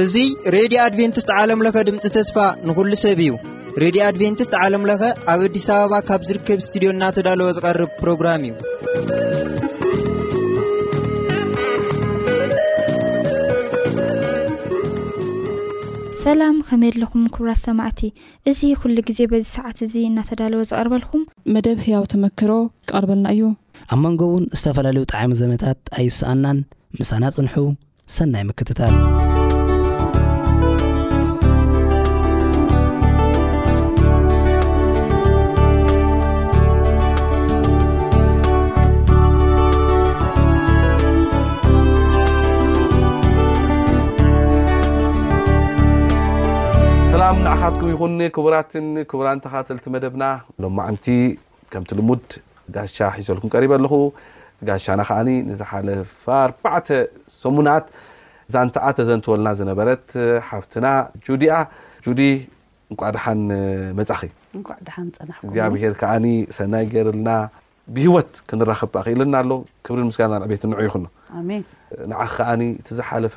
እዙይ ሬድዮ ኣድቨንትስት ዓለምለኸ ድምፂ ተስፋ ንኹሉ ሰብ እዩ ሬድዮ ኣድቨንትስት ዓለምለኸ ኣብ ኣዲስ ኣበባ ካብ ዝርከብ እስትድዮ እናተዳለወ ዝቐርብ ፕሮግራም እዩ ሰላም ከመየለኹም ክብራት ሰማዕቲ እዚ ኩሉ ግዜ በዚ ሰዓት እዚ እናተዳለወ ዝቐርበልኩም። መደብ ህያው ተመክሮ ክቐርበልና እዩ። ኣብ መንጎ እውን ዝተፈላለዩ ጠዓሚ ዘመታት ኣይሰኣናን። ምሳና ፅንሑ። ሰናይ ምክትታል። ሰላም ንዓኻትኩም ይኹን ክቡራትን ክቡራን ተኻተልቲ መደብና ሎማዓንቲ ከምቲ ልሙድ ጋሻ ሒዘልኩም ቀሪበ ኣለኹ ጋሻና ከዓኒ ንዝሓለፈ ኣርባዕተ ሰሙናት ዛንትኣ ተዘንትወልና ዝነበረት ሓፍትና ጁዲኣ ጁዲ እንቋዕ ድሓን መጻኺ እንቋዕ ድሓን ጸናሕኩም እግዚኣብሄር ከዓኒ ሰናይ ገይርልና ብሂወት ክንራኸብ ክኢልና ኣሎ ክብርን ምስጋና ዕቤት ንዑ ይኹኖ ኣሜን ንዓኺ ከዓኒ እቲ ዝሓለፈ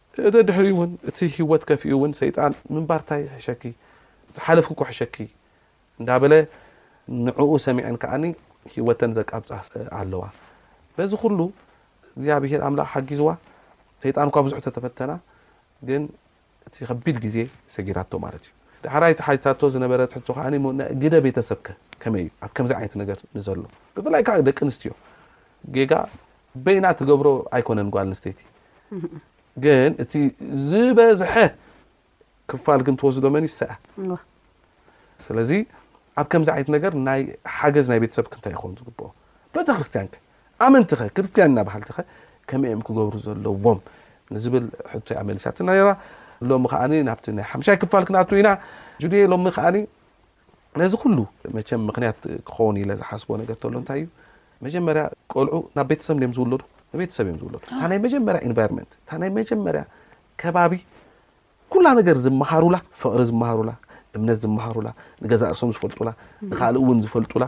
ደድሕሪኡ ውን እቲ ሂወት ከፊኡ ውን ሰይጣን ምንባር ታይ ይሕሸኪ ዝሓለፍኪ እኮ ሕሸኪ እንዳበለ ንዕኡ ሰሚዐን ከኣ ሂወተን ዘቃብጻ ኣለዋ በዚ ኩሉ እግዚኣብሄር ኣምላክ ሓጊዝዋ ሰይጣን እኳ ብዙሕ ተተፈተና ግን እቲ ከቢድ ግዜ ሰጊራቶ ማለት እዩ። ዳሕራይ እቲ ሓቲታቶ ዝነበረት ሕቶ ከኣ ግደ ቤተሰብከ ከመይ እዩ ኣብ ከምዚ ዓይነት ነገር ንዘሎ ብፍላይ ከኣ ደቂ ኣንስትዮ ጌጋ በይና ትገብሮ ኣይኮነን ጓል ኣንስተይቲ ግን እቲ ዝበዝሐ ክፋል ግን ትወስዶ መን እዩ ሰያ ስለዚ ኣብ ከምዚ ዓይነት ነገር ናይ ሓገዝ ናይ ቤተሰብ ክንታይ ይኸውን ዝግብኦ ቤተክርስትያን ከ ኣመንቲ ከ ክርስትያን እና በሃልቲ ከ ከመይ እዮም ክገብሩ ዘለዎም ንዝብል ሕቶ እያ መሊሳትና ነራ ሎሚ ከዓኒ ናብቲ ናይ ሓምሻይ ክፋል ክንኣቱ ኢና ጁድየ ሎሚ ከዓኒ ነዚ ኩሉ መቸም ምኽንያት ክኸውን ኢለ ዝሓስቦ ነገር ተሎ እንታይ እዩ መጀመርያ ቆልዑ ናብ ቤተሰብ እንድዮም ዝውለዱ ንቤተሰብ እዮም ዝውለዱ እታ ናይ መጀመርያ ኢንቫይሮንመንት እታ ናይ መጀመርያ ከባቢ ኩላ ነገር ዝመሃሩላ ፍቕሪ ዝመሃሩላ እምነት ዝመሃሩላ ንገዛእ ርሶም ዝፈልጡላ ንካልእ እውን ዝፈልጡላ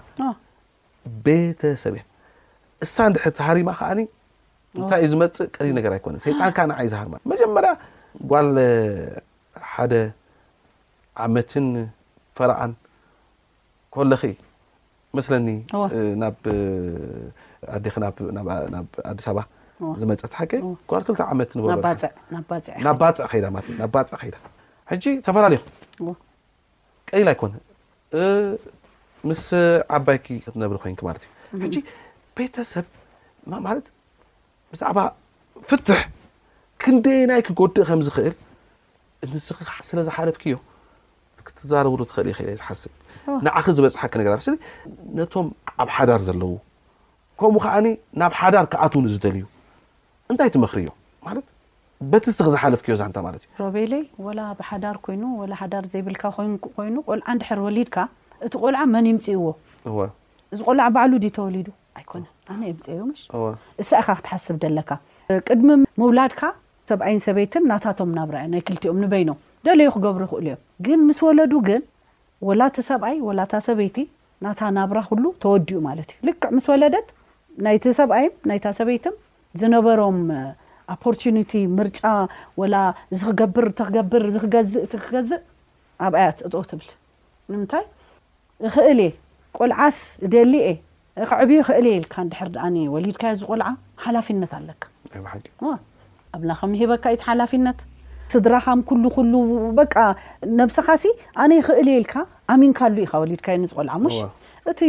ቤተሰብ እያ እሳ እንድሕር ተሃሪማ ከዓኒ እንታይ እዩ ዝመፅእ ቀሪ ነገር ኣይኮነን ሰይጣን ከዓ ንዓይ ዝሃርማ መጀመርያ ጓል ሓደ ዓመትን ፈረቓን ኮለኺ መስለኒ ናብ ኣዴኺ ናብ ኣዲስ ኣበባ ዝመፀት ሓቂ ጓል ክልተ ዓመት ንበሉ ናብ ባፅዕ ከይዳ ማለት እዩ ናብ ባፅዕ ከይዳ ሕጂ ተፈላለኹም ቀሊል ኣይኮነ ምስ ዓባይኪ ክትነብሪ ኮይንኪ ማለት እዩ ሕጂ ቤተሰብ ማለት ብዛዕባ ፍትሕ ክንደየናይ ክጎድእ ከም ዝኽእል ንስኺ ስለ ዝሓለፍክዮ ክትዛረብሉ ትኽእል ኢኺ ዝሓስብ ንዓኺ ዝበፅሓኪ ነገራት ስለ ነቶም ኣብ ሓዳር ዘለዉ ከምኡ ከዓኒ ናብ ሓዳር ክኣትው ንዝደልዩ እንታይ ትመኽርዮ ማለት በቲ ስኺ ዝሓለፍክዮ ዛንታ ማለት እዩ ሮቤለይ ወላ ኣብ ሓዳር ኮይኑ ወላ ሓዳር ዘይብልካ ኮይኑ ቆልዓ እንድሕር ወሊድካ እቲ ቆልዓ መን ይምፅእዎ እዚ ቆልዓ ባዕሉ ድዩ ተወሊዱ ኣይኮነን ኣነ የምፅኤዮ ምሽ እሳ ኢካ ክትሓስብ ደለካ ቅድሚ ምውላድካ ሰብኣይን ሰበይትን ናታቶም ናብራ እያ ናይ ክልቲኦም ንበይኖም ደለዩ ክገብሩ ይኽእሉ እዮም ግን ምስ ወለዱ ግን ወላ እቲ ሰብኣይ ወላ እታ ሰበይቲ ናታ ናብራ ኩሉ ተወዲኡ ማለት እዩ ልክዕ ምስ ወለደት ናይቲ ሰብኣይም ናይታ ሰበይትም ዝነበሮም ኣፖርቹኒቲ ምርጫ ወላ እዚ ክገብር እቲ ክገብር እዚ ክገዝእ እቲ ክገዝእ ኣብኣያ ትእጥኡ ትብል ንምንታይ እኽእል እየ ቆልዓስ እደሊ እየ ኸዕብዮ እኽእል እየ ኢልካ እንድሕር ደኣ ወሊድካዮ እዚ ቆልዓ ሓላፊነት ኣለካ ናይ ብሓቂ እወ ኣምላኽ ከም ሂበካ እዩ እቲ ሓላፊነት ስድራኻ ም ኩሉ ኩሉ በቃ ነብስኻሲ ኣነ ይኽእል እየ ኢልካ ኣሚንካሉ ኢኻ ወሊድካዮ ንዚ ቆልዓ ሙሽ እወ እቲ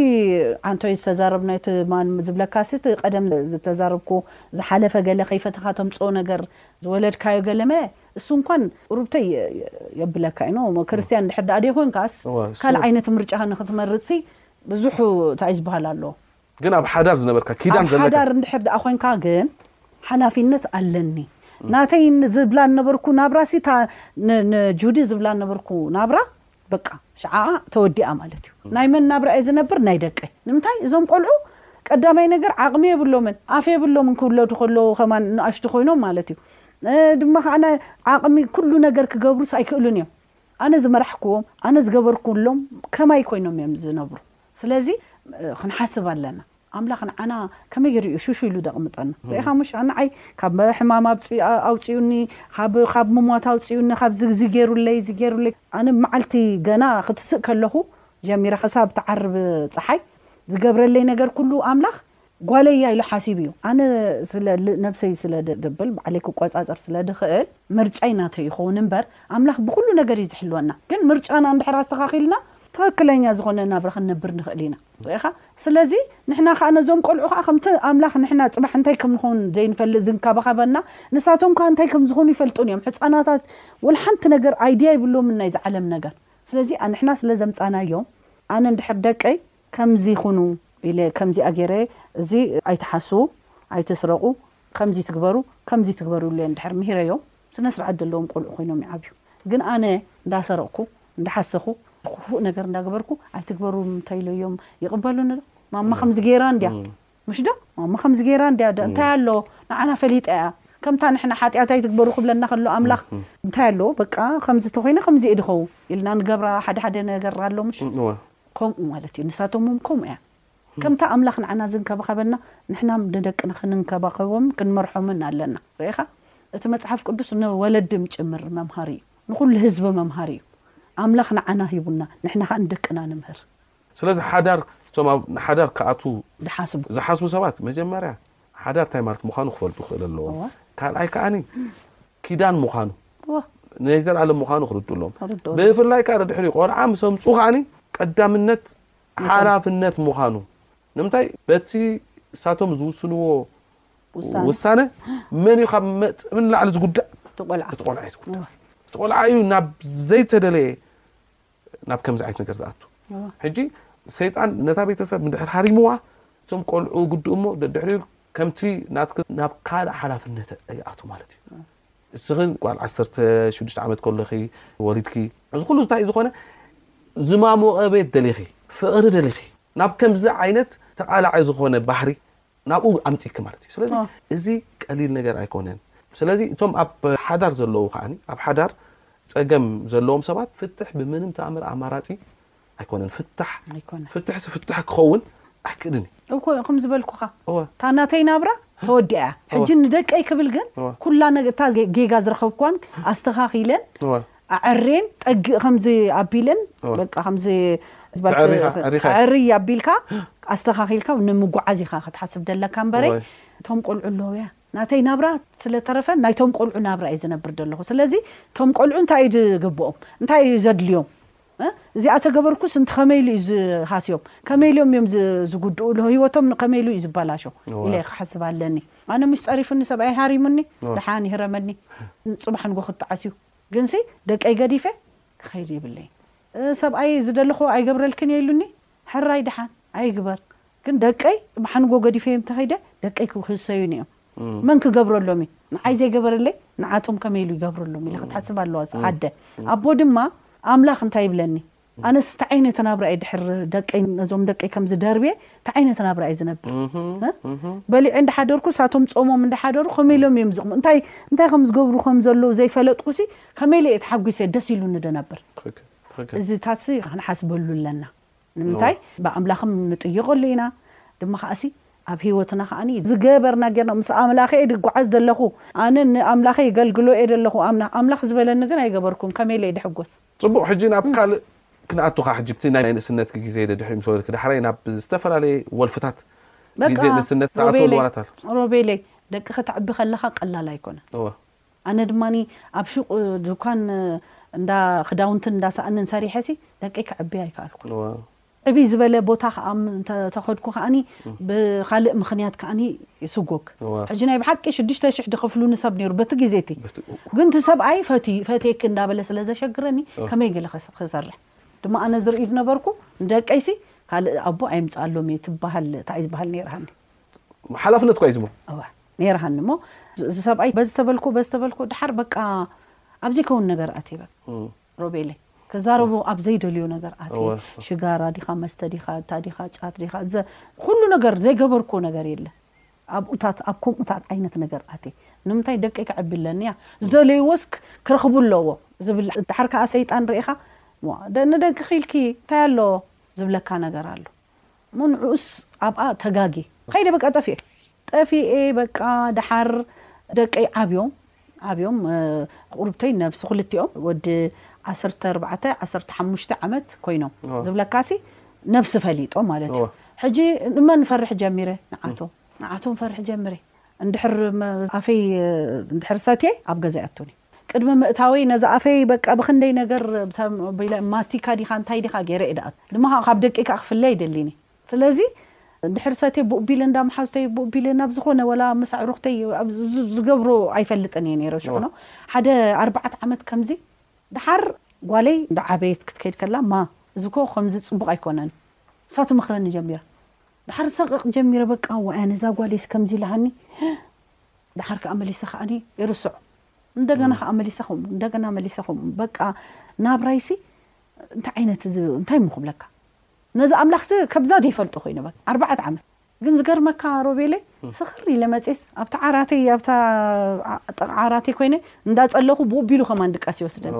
ዓንቶይ ዝተዛረብናዮ እቲ ማን ዝብለካሲ እቲ ቀደም ዝተዛረብኩ ዝሓለፈ ገለ ከይፈተኻ ተምጽኦ ነገር ዝወለድካዮ ገለመ እሱ እንኳን ቁርብተይ የብለካ ዩ ኖ ክርስትያን እንድሕር ደኣ ደይኮንካስ እወ፣ እሱ- ካልእ ዓይነት ምርጫኻ ንኽትመርጽሲ ብዙሕ እንታይ እዩ ዝበሃል ኣሎ ግን ኣብ ሓዳር ዝነበርካ ኪዳን ኣብ ዘለካ ሓዳር እንድሕር ደኣ ኮንካ ግን ሓላፊነት ኣለኒ ናተይ ን- ዝብላ ነበርኩ ናብራሲ እታ ን- ንጁዲ ዝብላ ነበርኩ ናብራ በቃ ሽዓ ተወዲኣ ማለት እዩ ናይ መን ናብራ እየ ዝነብር ናይ ደቀይ ንምንታይ እዞም ቆልዑ ቀዳማይ ነገር ዓቅሚ የብሎምን ኣፍ የብሎምን ክውለዱ ከለዉ ከማን ንኣሽቱ ኮይኖም ማለት እዩ ድማ ከዓ ዓቅሚ ኩሉ ነገር ክገብሩስ ኣይክእሉን እዮም ኣነ ዝመራሕክዎም ኣነ ዝገበርኩሎም ከማይ ኮይኖም እዮም ዝነብሩ ስለዚ ክንሓስብ ኣለና ኣምላኽ ንዓና ከመይ ጌሩ እዩ ሹሹ ኢሉ ደቕምጠና ርኢኻ እሞ ሽዓ ንዓይ ካብ ሕማም ኣብጽ ኣውጺኡኒ ካብ ካብ ምሟት ኣውጺኡኒ ካብ እዚ እዚ ጌሩለይ እዚ ጌሩለይ ኣነ መዓልቲ ገና ክትስእ ከለኹ ጀሚረ ክሳብ ትዓርብ ጸሓይ ዝገብረለይ ነገር ኩሉ ኣምላኽ ጓለይ እያ ኢሉ ሓሲቡ እዩ ኣነ ስለ ነብሰይ ስለ ድብል ባዕለይ ክቆጻጸር ስለ ድኽእል ምርጫይ ናተይ ይኸውን እምበር ኣምላኽ ብኹሉ ነገር እዩ ዝሕልወና ግን ምርጫና እንድሕር ኣስተኻኺልና ትኽክለኛ ዝኾነ ናብራ ክንነብር ንኽእል ኢና። ርኢኻ? ስለዚ ንሕና ኸኣ ነዞም ቈልዑ ኸኣ ከምቲ ኣምላኽ ንሕና ጽባሕ እንታይ ከም ንኸውን ዘይንፈልጥ ዝንከባኸበና፣ ንሳቶም ከኣ እንታይ ከም ዝኾኑ ይፈልጡን እዮም። ሕጻናታት ወላ ሓንቲ ነገር ኣይድያ የብሎምን ናይዚ ዓለም ነገር። ስለዚ ንሕና ስለ ዘምጻእናዮም ኣነ እንድሕር ደቀይ ከምዚ ኩኑ ኢለ ከምዚኣ ገይረ እዚ ኣይትሓስዉ፣ ኣይትስረቑ፣ ከምዚ ትግበሩ፣ ከምዚ ትግበሩ ኢለ እንድሕር ምሂረዮም፣ ስነስርዓት ዘለዎም ቆልዑ ኮይኖም ይዓብዩ ግን ኣነ እንዳሰረቅኩ እንዳሓሰኹ ኩፉእ ነገር እንዳገበርኩ ኣይትግበሩ እንተኢለዮም ይቅበሉኒ ዶ ማማ ከምዚ ገይራ እንድያ ምሽ ዶ ማማ ከምዚ ገይራ እንድያ እንታይ ኣሎ ንዓና ፈሊጣ እያ ከምታ ንሕና ሓጢኣት ኣይትግበሩ ክብለና ከሎ ኣምላኽ እንታይ ኣለዎ በቃ ከምዚ ተኮይነ ከምዚ እየ ድኸውን ኢልና ንገብራ ሓደ ሓደ ነገር ኣሎ ምሽ ከምኡ ማለት እዩ ንሳቶም እውን ከምኡ እያ ከምታ ኣምላኽ ንዓና ዚንከባኸበና፣ ንሕናም ንደቅና ኽንንከባኸቦምን ክንመርሖምን ኣለና። ርኤኻ? እቲ መጽሓፍ ቅዱስ ንወለድም ጭምር መምሃሪ እዩ። ንዅሉ ህዝቢ መምሃሪ እዩ። ኣምላኽ ንዓና ሂቡና፣ ንሕና ኸኣ ንደቅና ንምህር። ስለዚ ሓዳር፣ እቶም ኣብ ሓዳር ኪኣትዉ ዚሓስቡ። ዚሓስቡ ሰባት፣ መጀመርያ ሓዳር እንታይ ማለት ምዃኑ ኪፈልጡ ክኽእሉ ኣለዎም። እወ። ካልኣይ ከኣ ኪዳን ምዃኑ፣ እወ። ናይ ዘለኣለም ምዃኑ ኪርድኡሎም። ኪርድኡሎም። ብፍላይ ከኣ ድሕሪ ቈልዓ ምስ ኣምጽኡ ኸኣ ቀዳምነት ሓላፍነት ምዃኑ ንምንታይ በቲ እሳቶም ዝውስንዎ ውሳነ መን እዩ ካብ መጥብ ንላዕሊ ዝጉዳእ እቲ ቆልዓ እዩ ዝጉዳእ እቲ ቆልዓ እዩ ናብ ዘይተደለየ ናብ ከምዚ ዓይነት ነገር ዝኣቱ ሕጂ ሰይጣን ነታ ቤተሰብ ምድሕር ሃሪምዋ እቶም ቆልዑ ግድኡ እሞ ደድሕሪኡ ከምቲ ናትክ ናብ ካልእ ሓላፍነት ይኣቱ ማለት እዩ እስኺ ጓል ዓሰርተ ሽዱሽተ ዓመት ከለኺ ወሊድኪ እዚ ኩሉ እንታይ ዝኾነ ዝማሞቐ ቤት ደሊኺ ፍቕሪ ደሊኺ ናብ ከምዚ ዓይነት ተቓላዒ ዝኾነ ባህሪ ናብኡ ኣምፂኪ ማለት እዩ ስለዚ እዚ ቀሊል ነገር ኣይኮነን ስለዚ እቶም ኣብ ሓዳር ዘለዉ ከዓ ኣብ ሓዳር ፀገም ዘለዎም ሰባት ፍትሕ ብምንም ተኣምር ኣማራፂ ኣይኮነን ፍታሕ ኣይኮነን ፍትሕሲ ፍትሕ ክኸውን ኣይክእልን እዩ እኮ ከም ዝበልኩኻ እወ እታ ናተይ ናብራ ተወዲኣ እያ ሕጂ ንደቀይ ክብል ግን እወ። ኩላ ነገ እታ ዜ- ጌጋ ዝረኸብኳን ኣስተኻኺለን እወ ኣዐሬን ጠግእ ከምዚ ኣቢለን እወ። በቃ ከምዚ ተዕሪኻ፣ ዕሪኻ። ዕሪ ኣቢልካ ኣስተኻኺልካ ንምጓዓዝ ኢኻ ክትሓስብ ደለካ እምበረይ እወ። እቶም ቆልዑ ኣለዉ እያ ናተይ ናብራ ስለተረፈ ናይቶም ቆልዑ ናብራ እዩ ዝነብር ደለኹ ስለዚ እቶም ቆልዑ እንታይ እዩ ዝግብኦም እንታይ እዩ ዘድልዮም እዚኣ ተገበርኩስ እንት ከመይ ኢሉ እዩ ዝሃስዮም ከመይ ኢሎም እዮም ዝጉድኡ እልሆ ህይወቶም ንከመይ ኢሉ እዩ ዝበላሾ ኢለ ክሓስብ ኣለኒ ኣነ ምሽ ፀሪፉኒ ሰብኣይ ሃሪሙኒ ደሓን ይህረመኒ ፅባሕ ንጎ ክትዓስ እዩ ግንሲ ደቀይ ገዲፈ ክኸይድ የብለይን ሰብኣይ ዝደለኽዎ ኣይገብረልክን እየ ኢሉኒ ሕራይ ድሓን ኣይግበር ግን ደቀይ ብሓንጎ ገዲፈዮም እንተኸይደ ደቀይ ክህሰዩኒ እዮም መን ክገብረሎም እዩ ንዓይ ዘይገበረለይ ንዓቶም ከመይ ኢሉ ይገብረሎም ኢላ ክትሓስብ ኣለዋ ኣደ ኣቦ ድማ ኣምላኽ እንታይ ይብለኒ ኣነስ እንታይ ዓይነት ናብራ እየ ድሕር ደቀይ ነዞም ደቀይ ከምዚ ደርብየ እንታይ ዓይነት ናብራ እየ ዝነብር በሊዐ እንዳሓደርኩ ሳቶም ፆሞም እንዳሓደሩ ከመይ ኢሎም እዮም ዝቕሙ እንታይ እንታይ ከም ዝገብሩ ከም ዘለዉ ዘይፈለጥኩሲ ከመይ ኢለ እየ ተሓጒሰ ደስ ኢሉኒ ድነብር ትክክል እዚታትሲ ክንሓስበሉ ኣለና ንምንታይ ብኣምላኽም ንጥይቐሉ ኢና ድማ ከኣሲ ኣብ ህይወትና ከኣ ዝገበርና ጌርና ምስ ኣምላኸ እየ ድጓዓዝ ዘለኹ ኣነ ንኣምላኸ ይገልግሎ እየ ዘለኹ ኣምላኽ ዝበለኒ ግን ኣይገበርኩን ከመይ ኢለ እየ ድሕጎስ። ጽቡቅ ሕጂ ናብ ካልእ ክንኣቱካ ሕጂ ብቲ ናይ ንእስነትኪ ግዜ ደድሕሪ ምስ ወለድኪ ዳሕራይ ናብ ዝተፈላለየ ወልፍታት ግዜ ንእስነት ትኣትወሉ ዋላታት ኣሎ። ሮቤለይ ደቅኪ ተዕቢ ከለካ ቀላል ኣይኮነን እወ ኣነ ድማ ኣብ ሹቅ ዱካን እንዳ ክዳውንትን እንዳ ሳእንን ሰሪሐ ሲ ደቀይ ከዕቢ ኣይከኣልኩን። ዋው። ዕብይ ዝበለ ቦታ ከኣ እንተ ተኸድኩ ከኣኒ ብኻልእ ምኽንያት ከኣኒ ይስጎግ። ዋው። ሕጂ ናይ ብሓቂ ሽዱሽተ ሽሕ ድኽፍሉኒ ሰብ ነይሩ በቲ ግዜ እቲ። በቲ እው። ግን እቲ ሰብኣይ ፈትዩ ፈትየኪ እንዳ በለ ስለ ዘሸግረኒ ኦ። ከመይ ገለ ከስ ክሰርሕ ድማ ኣነ ዝርኢ ድነበርኩ ንደቀይሲ ካልእ ኣቦ ኣይምጽኣሎም እየ ትብሃል ታይ ዝበሃል ነይርሃኒ። ሓላፍነት እኳ እዩ ዝብሉ። እወ ነይርሃኒ እሞ እዚ ሰብኣይ በዚ ተበልኩ በዚ ተበልኩ ድሓር በቃ ኣብ ዘይከውን ነገር ኣትየ በቃ ሮቤለይ ክዛረቦ ኣብ ዘይደልዮ ነገር ኣትየ ሽጋራ ዲኻ መስተ ዲኻ እታ ዲኻ ጫት ዲኻ ዘ ኩሉ ነገር ዘይገበርኩዎ ነገር የለን ኣብኡታት ኣብ ከምኡታት ዓይነት ነገር ኣትየ ንምንታይ ደቀይ ከዕቢ ኣለኒ እያ ዝደለይዎስ ክረኽቡ ኣለዎ ዝብል ድሓር ከዓ ሰይጣን ርኢኻ ንደግኺ ኢልኪ እንታይ ኣሎ ዝብለካ ነገር ኣሎ እሞ ንዕኡስ ኣብኣ ተጋጊ ከይደ በቃ ጠፊኤ ጠፊኤ በቃ ደሓር ደቀይ ዓብዮም ዓብዮም ቁርብተይ ነብሲ ክልቲኦም ወዲ ዓሰርተ ኣርባዕተ ዓሰርተ ሓሙሽተ ዓመት ኮይኖም ኦ። ዝብለካሲ ነብሲ ፈሊጦም ማለት እዩ ኦ። ሕጂ ንመን ፈርሕ ጀሚረ ንዓቶም ንዓቶም ፈርሕ ጀምረ እንድሕር መ- ኣፈይ እንድሕር ሰትየ ኣብ ገዛ ይኣቱኒ ቅድሚ ምእታወይ ነዚ ኣፈይ በቃ ብክንደይ ነገር ኣቢለ ማስቲካ ዲካ እንታይ ዲካ ገይረ እየ ድኣቱ ድማ ካኣ ካብ ደቂ ካኣ ክፍለ ኣይደልን እየ ስለዚ ድሕሪ ሰትየ ቡእ ቢለ እንዳ መሓዙተይ ቡእ ቢለ ናብ ዝኮነ ወላ ምስ ኣዕሩክተይ ዝገብሮ ኣይፈልጥን እየ ነይረ ሽዑ ነው ሓደ ኣርባዕተ ዓመት ከምዚ ድሓር ጓለይ እንዳ ዓበየት ክትከይድ ከላ እማ እዚ እኮ ከምዚ ጽቡቅ ኣይኮነን እሳ ትምክረኒ ጀሚራ ድሓር ሰቅቅ ጀሚረ በቃ ዋይ ኣነ እዛ ጓለይስ ከምዚ ኢላሃኒ ደሓር ከኣ መሊሰ ከኣኒ ይርስዖ እንደገና ከኣ መሊሰ ከምኡ እንደገና መሊሰ ከምኡ በቃ ናብራይሲ እንታይ ዓይነት እዚ እንታይ እሞ ክብለካ ነዚ ኣምላኽሲ ከብዛ ዘይፈልጦ ኮይኑ በቃ ኣርባዕተ ዓመት ግን ዝገርመካ ሮቤለይ ስኽር ኢለ መፅስ ኣብቲ ዓራተይ ኣብታ ዓ- ጥቓ ዓራተይ ኮይነ እንዳፀለኹ ብኡቢሉ ከማን ድቃስ ይወስደኒ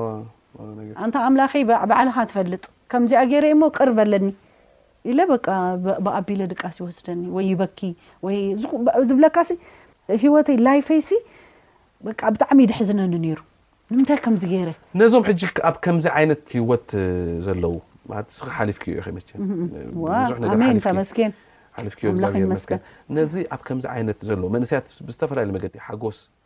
ኣንታ ኣምላኸይ በ- ባዕልኻ ትፈልጥ ከምዚኣ ገይረ እሞ ቅር በለኒ ኢለ በቃ ብኣቢለ ድቃስ ይወስደኒ ወይ ይበኪ ወይ ዝብለካሲ ሂወተይ ላይፈይሲ በቃ ብጣዕሚ እዩ ድሕዝነኒ ነይሩ ንምንታይ ከምዚ ገይረ ነዞም ሕጂ ኣብ ከምዚ ዓይነት ሂወት ዘለዉ ማለት ንስኺ ሓሊፍክዮ ኢኺ መቸም ብዙሕ ነገር ኣሜን ሓሊፍኪ ተመስገን ሓሊፍክዮ ኣምላኽ እግዚኣብሄር ይመስገን ይመስገን ነዚ ኣብ ከምዚ ዓይነት ዘለዉ መንእሰያት ብዝተፈላለየ መገዲ ሓጎስ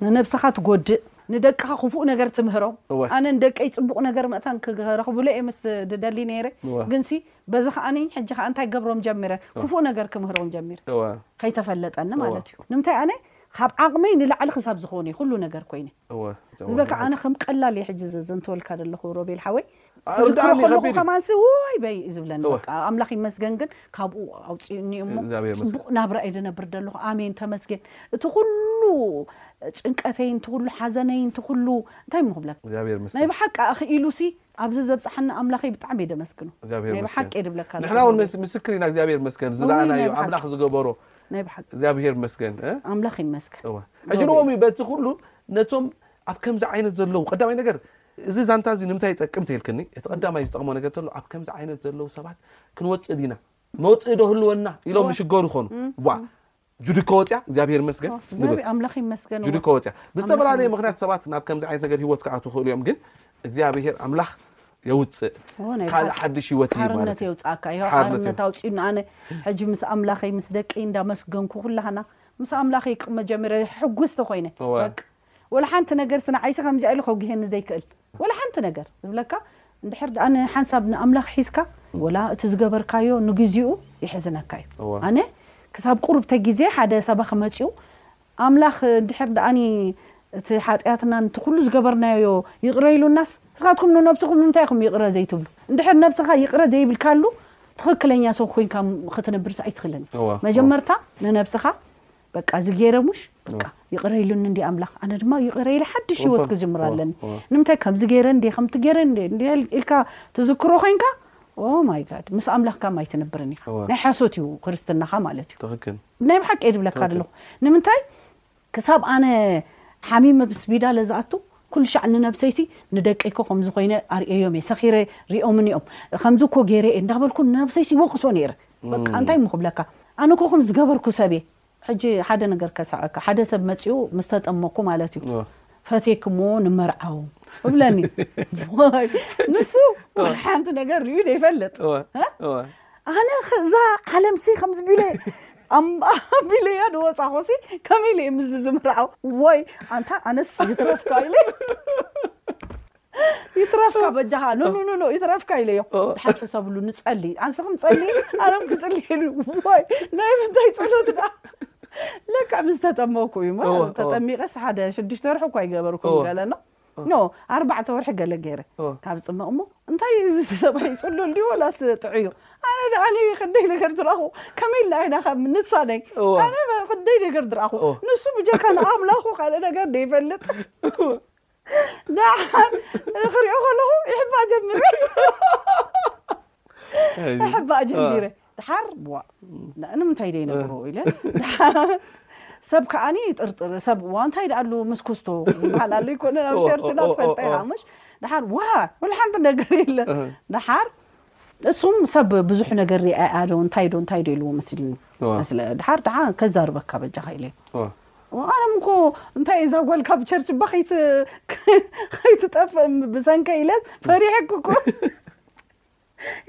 ንነብስኻ ትጎድእ ንደቅኻ ክፉእ ነገር ትምህሮም እወ። ኣነ ንደቀይ ጽቡቕ ነገር መታን ክረኽብሉ እየ ምስ ድደሊ ነይረ እወ። ግንሲ በዚ ከኣ ሕጂ ከኣ እንታይ ገብሮም ጀሚረ ክፉእ ነገር ክምህሮም ጀሚረ እወ። ከይተፈለጠኒ እወ። ማለት እዩ ንምንታይ ኣነ ካብ ዓቕመይ ንላዕሊ ክሳብ ዝኾነ እዩ ኩሉ ነገር ኮይነ እወ። ዝብለካ ኣነ ከም ቀላል እየ ሕጂ ዘዘንትወልካ ዘለኹ ሮቤል ሓወይ ክዝክሮ ኣርድኣኒ ከለኹ ከቢድ እዩ ከማንሲ ውይ በይ እዩ ዝብለኒ እወ። በቃ ኣምላኽ ይመስገን ግን ካብኡ ኣውፅኡኒ እሞ እግዚኣብሔር ይመስገን። ፅቡቕ ናብራ እየ ዝነብር ዘለኹ ኣሜን ተመስገን እቲ ኩሉ ጭንቀተይን እቲ ኩሉ ሓዘነይን እቲ ኩሉ እንታይ እሞ ክብለካ እግዚኣብሔር ናይ ይመስገን ብሓቂ ኣኽኢሉሲ ኣብዚ ዘብፅሓኒ ኣምላኸይ ብጣዕሚ እየ ደመስግኖ እግዚኣብሔር ናይ ይመስገን ብሓቂ እየ ድብለካ ዘለኹ ንሕና እውን እውነት ምስ- ምስክር ኢና እግዚኣብሔር ይመስገን እውይ፣ ናይ ዝረኣናዮ ብሓቂ። ኣምላኽ ዝገበሮ ናይ ብሓቂ እግዚኣብሔር ይመስገን እ? ኣምላኽ ይመስገን እወ ሕጂ ንኦም እዩ በቲ ኩሉ ነቶም ኣብ ከምዚ ዓይነት ዘለዉ ቀዳማይ ነገር እዚ ዛንታ እዚ ንምንታይ ይጠቅም ተይልክኒ እቲ ቀዳማይ ዝጠቕሞ ነገር ተሎ ኣብ ከምዚ ዓይነት ዘለዉ ሰባት ክንወጽእ ዲና መውጽኢ ዶ ህልወና ኢሎም ዝሽገሩ ይኾኑ ዋ ጁዲኮ ወፅያ እግዚኣብሔር ይመስገን ንብል ኣምላኽ ይመስገን ጁዲኮ ወፅያ ብዝተፈላለየ ምክንያት ሰባት ናብ ከምዚ ዓይነት ነገር ሂወት ክኣቱ ይኽእሉ እዮም ግን እግዚኣብሔር ኣምላኽ የውፅእ ካልእ ሓድሽ ሂወት እዩ ማለት የውፅኣካ ዮ ሓርነት ኣውፅኡና ኣነ ሕጂ ምስ ኣምላኸይ ምስ ደቂ እንዳመስገንኩ ኩላህና ምስ ኣምላኸይ መጀመርያ ሕጉስቲ ኮይነ ወላ ሓንቲ ነገር ስንዓይሲ ከምዚኣ ኢሉ ከጉህየኒ ዘይክእል ወላ ሓንቲ ነገር ዝብለካ እንድሕር ድኣ ንሓንሳብ ንኣምላኽ ሒዝካ ወላ እቲ ዝገበርካዮ ንግዚኡ የሕዝነካ እዩ እወ። ኣነ ክሳብ ቁሩብ ተጊዜ ሓደ ሰባኺ መጺኡ ኣምላኽ እንድሕር ድኣኒ እቲ ሓጢኣትናን እቲ ኩሉ ዝገበርናዮ ይቕረ ኢሉናስ ንስኻትኩም ንነብስኹም ንምንታይ ኢኹም ይቕረ ዘይትብሉ እንድሕር ነብስኻ ይቕረ ዘይብልካሉ ትኽክለኛ ሰብ ኮይንካ ክትነብርስ ኣይትኽእልን እወ፣ እወ። መጀመርታ ንነብስኻ በቃ እዚ ገይረ ሙሽ በቃ ይቕረ ኢሉኒ እንዲ ኣምላኽ ኣነ ድማ ይቕረ ኢለ ሓድሽ ሂወት ኦሆ፣ ክጅምር ኦሆ፣ ኣለኒ ኦሆ። ንምንታይ ከምዚ ገይረ እንዲ ከምቲ ገይረ እንዲ እንዲ ኢልካ ትዝክሮ ኮንካ ኦ ማይ ጋድ ምስ ኣምላኽካ ም ኣይትነብርን ኢኻ እወ። ናይ ሓሶት እዩ ክርስትናኻ ማለት እዩ ትኽክል ናይ ብሓቂ እየ ዝብለካ ትኽክል። ዘለኹ ንምንታይ ክሳብ ኣነ ሓሚመ ብስፒዳለ ዝኣቱ ኩሉ ሻዕ ንነብሰይሲ ንደቀይ እኮ ከምዚ ኮይነ ኣርእየዮም እየ ሰኺረ ሪኦምኒ እዮም ከምዚ እኮ ገይረ እየ እንዳበልኩ ንነብሰይሲ ይወቕሶ ነይረ በቃ እንታይ እሞ ክብለካ ኣነ እኮ ከምዚ ዝገበርኩ ሰብ እየ ሕጂ ሓደ ነገር ከሳቀካ ሓደ ሰብ መጺኡ ምስ ተጠመኩ ማለት እዩ ፈትየኪ እሞ ንመርዓው እብለኒ ንሱ ወላ ሓንቲ ነገር ሪኡ ዘይፈልጥ ኣነ እዛ ዓለምሲ ከምዚ ቢለ ኣቢለያ ድወፃኹሲ ከመይ ኢለ ምስ ዝምርዓው ወይ ኣንታ ኣነስ ይትረፍካ ኢለ ይትረፍካ በጃኻ ኖ ኖ ኖ ይትረፍካ ኢለዮ ድሓን ሕሰብሉ ንጸሊ ኣንስኽም ጸሊ ኣነም ክጽሊ ኢሉ ወይ ናይ ምንታይ ጸሎት ዳ ለክዕ ምስ ተጠመኩ እዩ ተጠሚቐስ ሓደ ሽዱሽተ ወርሒ እኳ ይገበርኩ ገለ ኖ ኖ ኣርባዕተ ወርሒ ገለ ገይረ ካብ ዝጥመቕ እሞ እንታይ እዚ ሰብኣይ ጽሉል ድዩ ወላስ ጥዑዩ ኣነ ደኣ ክንደይ ነገር ድረኹ ከመይ ኢልና ኢና ከም ንሳነይ ኣነ ክንደይ ነገር ድረኹ ንሱ ብጀካ ንኣምላኹ ካልእ ነገር ደይፈልጥ ደሓር ክሪኦ ከለኹ ይሕባእ ጀሚረ ይሕባእ ጀሚረ ደሓር ዋ ንምንታይ ደይ ነብሮ ኢለ ሰብ ከዓኒ ይጥርጥር ሰብ ዋ እንታይ ደኣሉ ምስ ኩስቶ ዝበሃል ኣሎ ይኮነ ኣብ ሸርችና ትፈልጠ ኢኻ ምሽ ደሓር ዋ ወላ ሓንቲ ነገር የለ ደሓር እሱም ሰብ ብዙሕ ነገር ሪኣኣ ዶ እንታይ ዶ እንታይ ዶ ኢልዎ መሲልኒ እወ። ስለ ድሓር ድሓ ከዛርበካ በጃኻ ኢለዮ እወ። ኣነ እኮ እንታይ እዛ ጓል ካብ ቸርች እባ ከይት- ከይትጠፍእ ብሰንከ ኢለስ ፈሪሐክ እኮ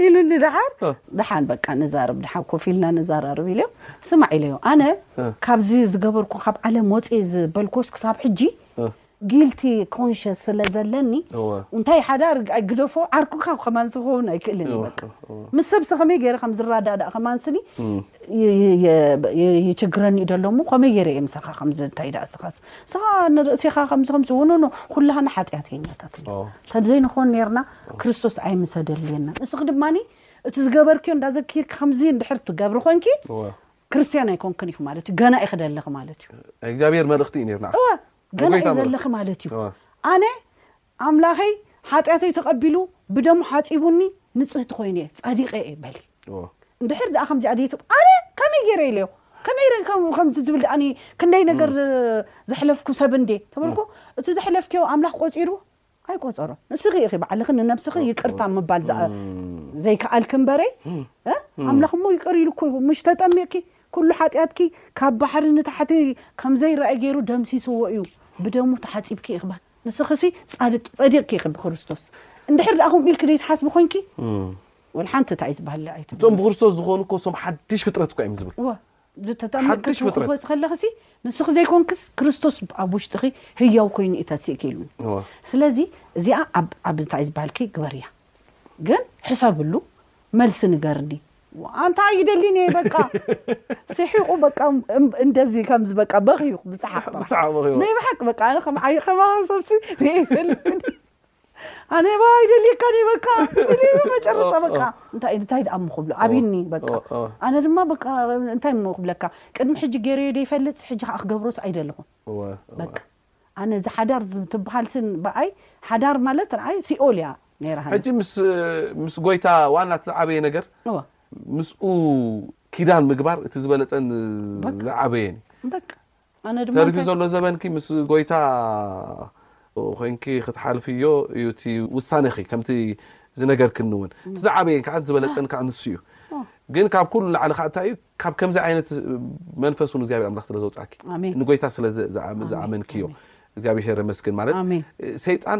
ኢሉኒ ድሓር እ። ድሓን በቃ ንዛረብ ድሓን ኮፍ ኢልና ንዛራርብ ኢለዮ ስማዕ ኢለዮ ኣነ እ። ካብዚ ዝገበርኩ ካብ ዓለም ወፅየ ዝበልኮስ ክሳብ ሕጂ እ። Guilty conscious ስለ ዘለኒ እወ። እንታይ ሓዳር ኣይግደፎ ዓርኩካ ከማን ዝኸውን ኣይክእልን እዩ በቃ ምስ ሰብሲ ከመይ ገይረ ከም ዝረዳዳእ ከማን ስኒ ይ- ይ- ይ- ይችግረኒ እዩ ደሎ እሞ ከመይ ገይረ እየ ምሳኻ ከምዚ እንታይ ደኣ ስኻስ ስኻ ንርእሲኻ ከምዚ ከምዚ ውንኖ ኩላህና ሓጢኣተኛታት ኢና ኦ። ተዘይንኾን ነርና ክርስቶስ ኣይምሰደልየና ንስኺ ድማኒ እቲ ዝገበርክዮ እንዳዘኪርኪ ከምዚ እንድሕር ትገብሪ ኮንኪ እወ። ክርስትያን ኣይኮንክን ኢኺ ማለት እዩ ገና ኢኺ ዘለኺ ማለት እዩ ናይ እግዚኣብሔር መልእኽቲ እዩ ነይሩ እወ ገና እዩ ዘለኺ ማለት እዩ ኣነ ኣምላኸይ ሓጢኣተይ ተቐቢሉ ብደሙ ሓፂቡኒ ንፅህቲ ኮይኑ እየ ፃዲቀ እየ በሊ እንድሕር ድኣ ከምዚኣ ድየት ኣነ ከመይ ገይረ ኢለዮ ከመይ ከምዚ ዝብል ድኣኒ ክንደይ ነገር ዘሕለፍኩ ሰብ እንዴ ተበልኩ እቲ ዘሕለፍክዮ ኣምላኽ ቆፂሩ ኣይቆጸሮን ንስኺ ኢኺ ባዕልኺ ንነብስኺ ይቅርታ ምባል ዘይከኣልኪ እምበረይ ኣምላኽ እሞ ይቅር ኢሉ እኮ ምሽ ተጠሚቕኪ ኩሉ ሓጢኣትኪ ካብ ባሕሪ ንታሕቲ ከም ዘይረኣይ ገይሩ ደምሲስዎ እዩ ብደሙ ተሓጺብኪ ኢኺ ንስኺሲ ጻድቅ ጸዲቕኪ ኢኺ ብክርስቶስ እንድሕር ደኣ ከምኡ ኢልኪ ዘይትሓስቢ ኮንኪ ወልሓንቲ እንታይ እዩ ዝበሃል እቶም ብክርስቶስ ዝኾኑ እኮ እሶም ሓድሽ ፍጥረት እኳ እዮም ዝብል ዝተጠምቅ ሓድሽ ክትንክፎ ፍጥረት። እዚ ከለኽሲ ንስኺ ዘይኮንክስ ክርስቶስ ኣብ ውሽጥኺ ህያው ኮይኑ እዩ ተሲእኪ ኢሉኒ እወ። ስለዚ እዚኣ ኣብ ኣብ እንታይ ዝበሃልኪ ግበርያ ግን ሕሰብሉ መልሲ ንገርኒ ኣንታ ኣይደሊን እየ በቃ ስሒቑ በቃ እም- እንደዚ ከምዚ በቃ በኺዩ ብሰሓቕ ጥራሕ ብሰሓቕ በኺዩ። ናይ ብሓቂ በቃ ኣነ ከም ዓይ ከማኸ ሰብሲ ዘይፈልጥን ኣነ ባ ይደልየካ ኒ በቃ መጨረስታ በቃ እንታይ እንታይ ደኣ እሞ ክብሎ ኣብኒ በቃ ኣነ ድማ በቃ እንታይ እሞ ክብለካ ቅድሚ ሕጂ ገይረዮ ደይፈልጥ ሕጂ ከዓ ክገብሮስ ኣይደለኹን በቃ ኣነ እዚ ሓዳር ትበሃል ስን ብኣይ ሓዳር ማለት ንዓይ ሲኦል እያ ነይራ ሕጂ ምስ ጎይታ ዋና እቲ ዝዓበየ ነገር ምስኡ ኪዳን ምግባር እቲ ዝበለፀን ዝዓበየን በቃ ተሪፉ ዘሎ ዘበንኪ ምስ ጎይታ ኮይንኪ ክትሓልፍዮ እዩ እቲ ውሳነኺ ከምቲ ዝነገርክኒ ውን እቲ ዝዓበየን ከዓ ዝበለፀን ከዓ ንሱ እዩ ግን ካብ ኩሉ ንላዕሊ ከዓ እንታይ እዩ ካብ ከምዚ ዓይነት መንፈስ ውን እግዚኣብሔር ኣምላክ ስለ ዘውፃኪ ንጎይታ ስለ ዝኣመንክዮ እግዚኣብሔር መስግን ማለት ሰይጣን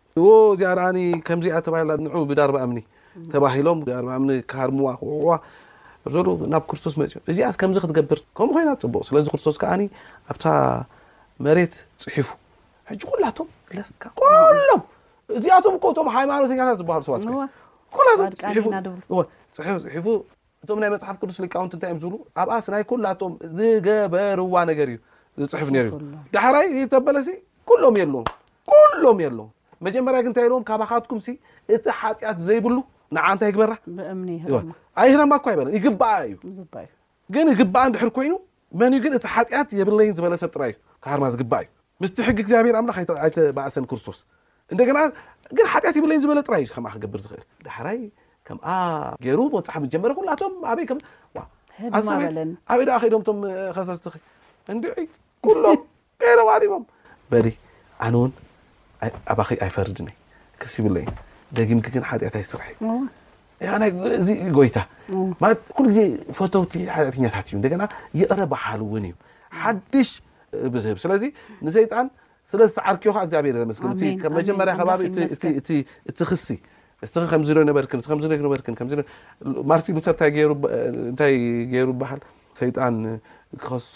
እዎ እዚኣ ረኣኒ ከምዚኣ ተባሂላ ንዑ ብዳርባ እምኒ ተባሂሎም ዳርባ እምኒ ክሃርምዋ ክውቅዕዋ ዘሉ ናብ ክርስቶስ መፅኦም እዚኣስ ከምዚ ክትገብር ከምኡ ኮይና ፅቡቅ ስለዚ ክርስቶስ ከዓኒ ኣብታ መሬት ፅሒፉ ሕጂ ኩላቶም ኩሎም እዚኣቶም እኮ እቶም ሃይማኖተኛታት ዝበሃሉ ሰባት ኩላቶም ፅሒፉ ፅሒፉ እቶም ናይ መጽሓፍ ቅዱስ ሊቃውንቲ እንታይ እዮም ዝብሉ ኣብኣስ ናይ ኩላቶም ዝገበርዋ ነገር እዩ ዝፅሕፍ ነይሩ እዩ ዳሕራይ ተበለሲ ኩሎም የለዎም ኩሎም የለዎም መጀመርያ ግን እንታይ ኢልዎም ካባኻትኩም ሲ እቲ ሓጢኣት ዘይብሉ ንዓ እንታይ ይግበራ ኣይህረማ እኳ ይበለን ይግባኣ እዩ ግን ይግባኣ እንድሕር ኮይኑ መን እዩ ግን እቲ ሓጢኣት የብለይን ዝበለ ሰብ ጥራይ እዩ ክሃርማ ዝግባእ እዩ ምስቲ ሕጊ እግዚኣብሔር ኣምላኽ ኣይተ ኣይተባእሰን ክርስቶስ እንደገና ግን ሓጢኣት የብለይን ዝበለ ጥራይ እዩ ከምኣ ክገብር ዝኽእል ዳሕራይ ከምኣ ገይሩ ምብጻሕ ምስ ጀመረ ኩላቶም ኣበይ ከም ዋ ህድማ ኣሰበይት በለን ኣበይ ደኣ ከይዶም እቶም ኸሰስትኺ እንድዒ ኩሎም ገይሮም ኣሪሞም በሊ ኣነ ውን ኣባኺ ኣይፈርድን እየ ክስ ይብለይ ደጊምኪ ግን ሓጢኣት ኣይስርሒ እዚ ጎይታ ማለት ኩሉ ግዜ ፈተውቲ ሓጢኣተኛታት እዩ እንደገና ይቕረ በሓሉ እውን እዩ ሓድሽ ብዝህብ ስለዚ ንሰይጣን ስለ ዝተዓርክዮ ከዓ እግዚኣብሔር ዘመስግን እቲ ከም መጀመርያ ከባቢ እቲ ክሲ እስኺ ከምዚ ዶ ነበርክን ከምዚ ዶ ነበርክን ከምዚ ማርቲን ሉተር እንታይ ገይሩ በሃል ሰይጣን ክኸሶ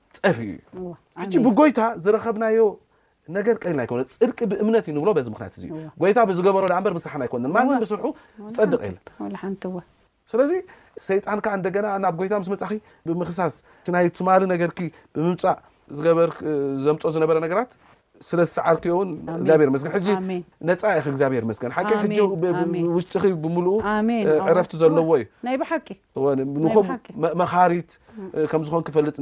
ጠፊኡ እዩ ሕጂ ብጎይታ ዝረኸብናዮ ነገር ቀሊል ኣይኮነ ፅድቂ ብእምነት እዩ ንብሎ በዚ ምክንያት እዚ ጎይታ ብዝገበሮ ዳኣ እምበር ብስራሕና ኣይኮነን ማንም ብስርሑ ዝፀድቕ የለን ስለዚ ሰይጣን ከዓ እንደገና ናብ ጎይታ ምስ መፃኺ ብምክሳስ ናይ ትማሊ ነገርኪ ብምምፃእ ዝገበር ዘምፆ ዝነበረ ነገራት ስለ ዝሰዓርክዮ እውን እግዚኣብሔር መስገን ሕጂ ነፃ ኢኺ እግዚኣብሔር መስገን ሓቂ ሕጂ ውሽጢኺ ብምልኡ ዕረፍቲ ዘለዎ እዩ ናይ ብሓቂ ንኹም መኻሪት ከም ዝኾን ክፈልጥ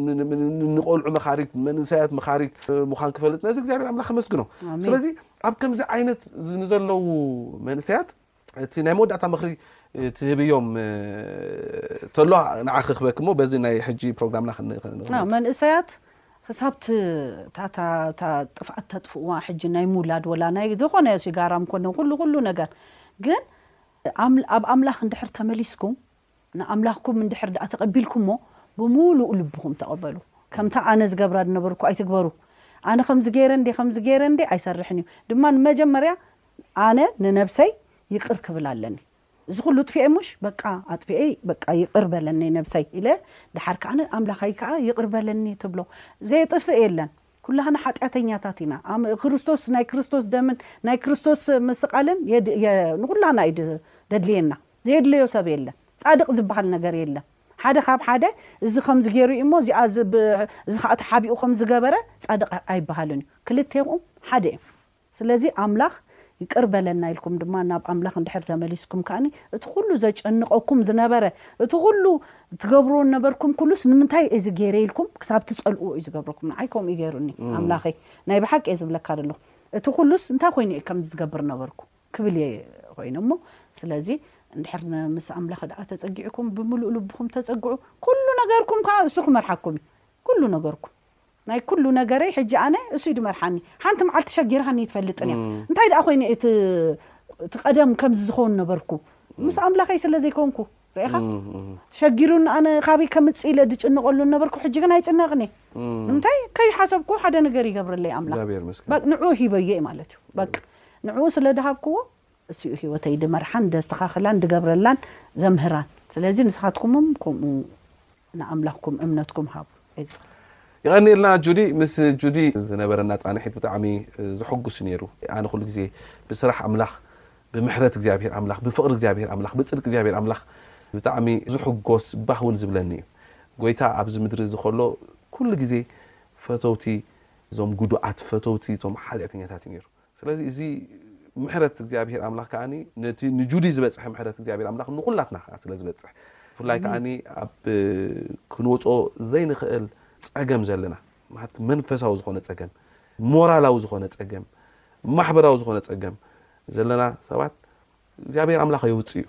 ንቆልዑ መኻሪት መንእሰያት መኻሪት ምዃን ክፈልጥ ነዚ እግዚኣብሔር ኣምላኽ ከመስግኖ ስለዚ ኣብ ከምዚ ዓይነት ንዘለዉ መንእሰያት እቲ ናይ መወዳእታ ምክሪ ትህብዮም ተሎ ንዓ ክክበክ እሞ በዚ ናይ ሕጂ ፕሮግራምና ክንክን መንእሰያት ክሳብ ጥፍኣት ተጥፍእዋ ሕጂ ናይ ምውላድ ወላ ናይ ዝኾነ ሲጋራም ኮነ ኩሉ ኩሉ ነገር ግን ኣብ ኣምላኽ እንድሕር ተመሊስኩም ንኣምላኽኩም እንድሕር ደኣ ተቐቢልኩሞ፣ ብምሉእ ልብኹም ተቐበሉ። ከምታ ኣነ ዝገብራ ዝነበርኩ ኣይትግበሩ። ኣነ ከምዚ ገይረ እንድየ፣ ከምዚ ገይረ እንድየ፣ ኣይሰርሕን እዩ። ድማ ንመጀመርያ ኣነ ንነብሰይ ይቅር ክብል ኣለኒ። እዚ ኹሉ እጥፍኤ እሞሽ በቃ ኣጥፍኤ በቃ ይቅር በለኒ ነብሰይ ኢለ ደሓር ከኣ ንኣምላኸይ ከኣ ይቅር በለኒ ትብሎ። ዘየጥፍእ የለን። ኩላህና ሓጢኣተኛታት ኢና። ኣም ክርስቶስ ናይ ክርስቶስ ደምን ናይ ክርስቶስ ምስቃልን የድ የ ንኹላህና እዩ ድ ደድልየና። ዘየድለዮ ሰብ የለን ጻድቅ ዝብሃል ነገር የለን ሓደ ካብ ሓደ እዚ ከምዚ ጌሩ እዩ እሞ እዚኣ እዚ ብ እዚ ከኣ ተሓቢኡ ከምዚ ገበረ ጻድቅ ኣይብሃልን እዩ ክልቴኹም ሓደ እዮም ስለዚ ኣምላኽ ይቅር በለና ኢልኩም ድማ ናብ ኣምላኽ እንድሕር ተመሊስኩም ከኣኒ እቲ ኩሉ ዘጨንቀኩም ዝነበረ እቲ ኩሉ ትገብርዎ ነበርኩም ኩሉስ ንምንታይ እዚ ጌረ ኢልኩም ክሳብ ትጸልእዎ እዩ ዝገብረኩም ንዓይ ከምኡ እዩ ጌሩኒ ኣምላኸይ ናይ ብሓቂ እየ ዝብለካ ዘለኹ እቲ ኩሉስ እንታይ ኮይኑ እየ ከምዚ ዝገብር ነበርኩ ክብል እየ ኾይነ እሞ ስለዚ እንድሕር ምስ ኣምላኽ ደኣ ተጸጊዕኩም ብምሉእ ልብኹም ተጸግዑ ኩሉ ነገርኩም ከኣ እሱ ክመርሓኩም እዩ ኩሉ ነገርኩም ናይ ኩሉ ነገረይ ሕጂ ኣነ እሱ እዩ ድመርሓኒ ሓንቲ መዓልቲ ሸጊርሃኒ ይትፈልጥን እያ እንታይ ደኣ ኮይነ እቲ እቲ ቀደም ከምዚ ዝኸውን ነበርኩ ምስ ኣምላኸይ ስለ ዘይኮንኩ ርኢኻ ሸጊሩኒ ኣነ ካብይ ከምፅእ ኢለ ዝጭንቐሉ ነበርኩ ሕጂ ግን ኣይጭነቕን እየ ንምንታይ ከይሓሰብኩ ሓደ ነገር ይገብረለይ ኣምላኽ ንዕኡ ሂበዮ እዩ ማለት እዩ በቃ ንዕኡ ስለ ዝሃብክዎ እሱኡ ህይወተይ ድመርሓን ደስተኻኽላን ድገብረላን ዘምህራን ስለዚ ንስኻትኩምም ከምኡ ንኣምላኽኩም እምነትኩም ሃቡ። ቀጽል። የቐንየልና ጁዲ ምስ ጁዲ ዝነበረና ጻንሒት ብጣዕሚ ዘሐጉስ እዩ ነይሩ ኣነ ኩሉ ግዜ ብስራሕ ኣምላኽ ብምሕረት እግዚኣብሄር ኣምላኽ ብፍቕሪ እግዚኣብሄር ኣምላኽ ብጽድቂ እግዚኣብሄር ኣምላኽ ብጣዕሚ ዝሕጎስ ባህ እውን ዝብለኒ እዩ ጎይታ ኣብዚ ምድሪ እዚ ከሎ ኩሉ ግዜ ፈተውቲ እዞም ጉዱኣት ፈተውቲ እዞም ሓጢኣተኛታት እዩ ነይሩ ስለዚ እዚ ምሕረት እግዚኣብሄር ኣምላኽ ከኣ ነቲ ንጁዲ ዝበጽሐ ምሕረት እግዚኣብሄር ኣምላኽ ንዅላትና ከኣ ስለ ዝበጽሕ ብፍላይ ከኣ ኣብ ክንወጾ ዘይንኽእል ጸገም ዘለና ማለት መንፈሳዊ ዝኾነ ጸገም ሞራላዊ ዝኾነ ጸገም ማሕበራዊ ዝኾነ ጸገም ዘለና ሰባት እግዚኣብሔር ኣምላኽ የውጽእ እዩ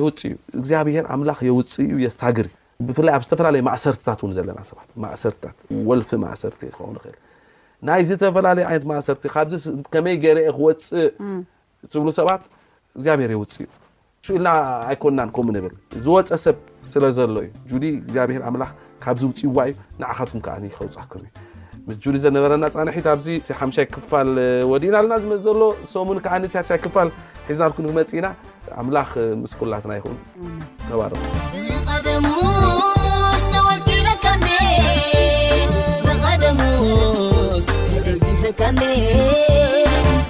የውጽእ እዩ እግዚኣብሔር ኣምላኽ የውጽእ እዩ የሳግር እዩ ብፍላይ ኣብ ዝተፈላለየ ማእሰርትታት እውን ዘለና ሰባት ማእሰርትታት ወልፊ ማእሰርቲ ክኸውን ይኽእል ናይ ዝተፈላለየ ዓይነት ማእሰርቲ ካብዚ ከመይ ገይረ እየ ክወፅእ ዝብሉ ሰባት እግዚኣብሔር የውፅእ እዩ ኢልና ኣይኮናን ከምኡ ንብል ዝወፀ ሰብ ስለ ዘሎ እዩ ጁዲ እግዚኣብሔር ኣምላኽ ካብዚ ውፅዋ እዩ ንዓኻትኩም ከዓ ከውፃኩም እዩ ምስ ጁዲ ዘነበረና ፃንሒት ኣብዚ ሓምሻይ ክፋል ወዲእና ኣለና ዝመፅ ዘሎ ሰሙን ከዓ ንሻሻይ ክፋል ሒዝናልኩም ንመፅ ኢና ኣምላኽ ምስ ኩላትና ይኹን ተባረኹ Kane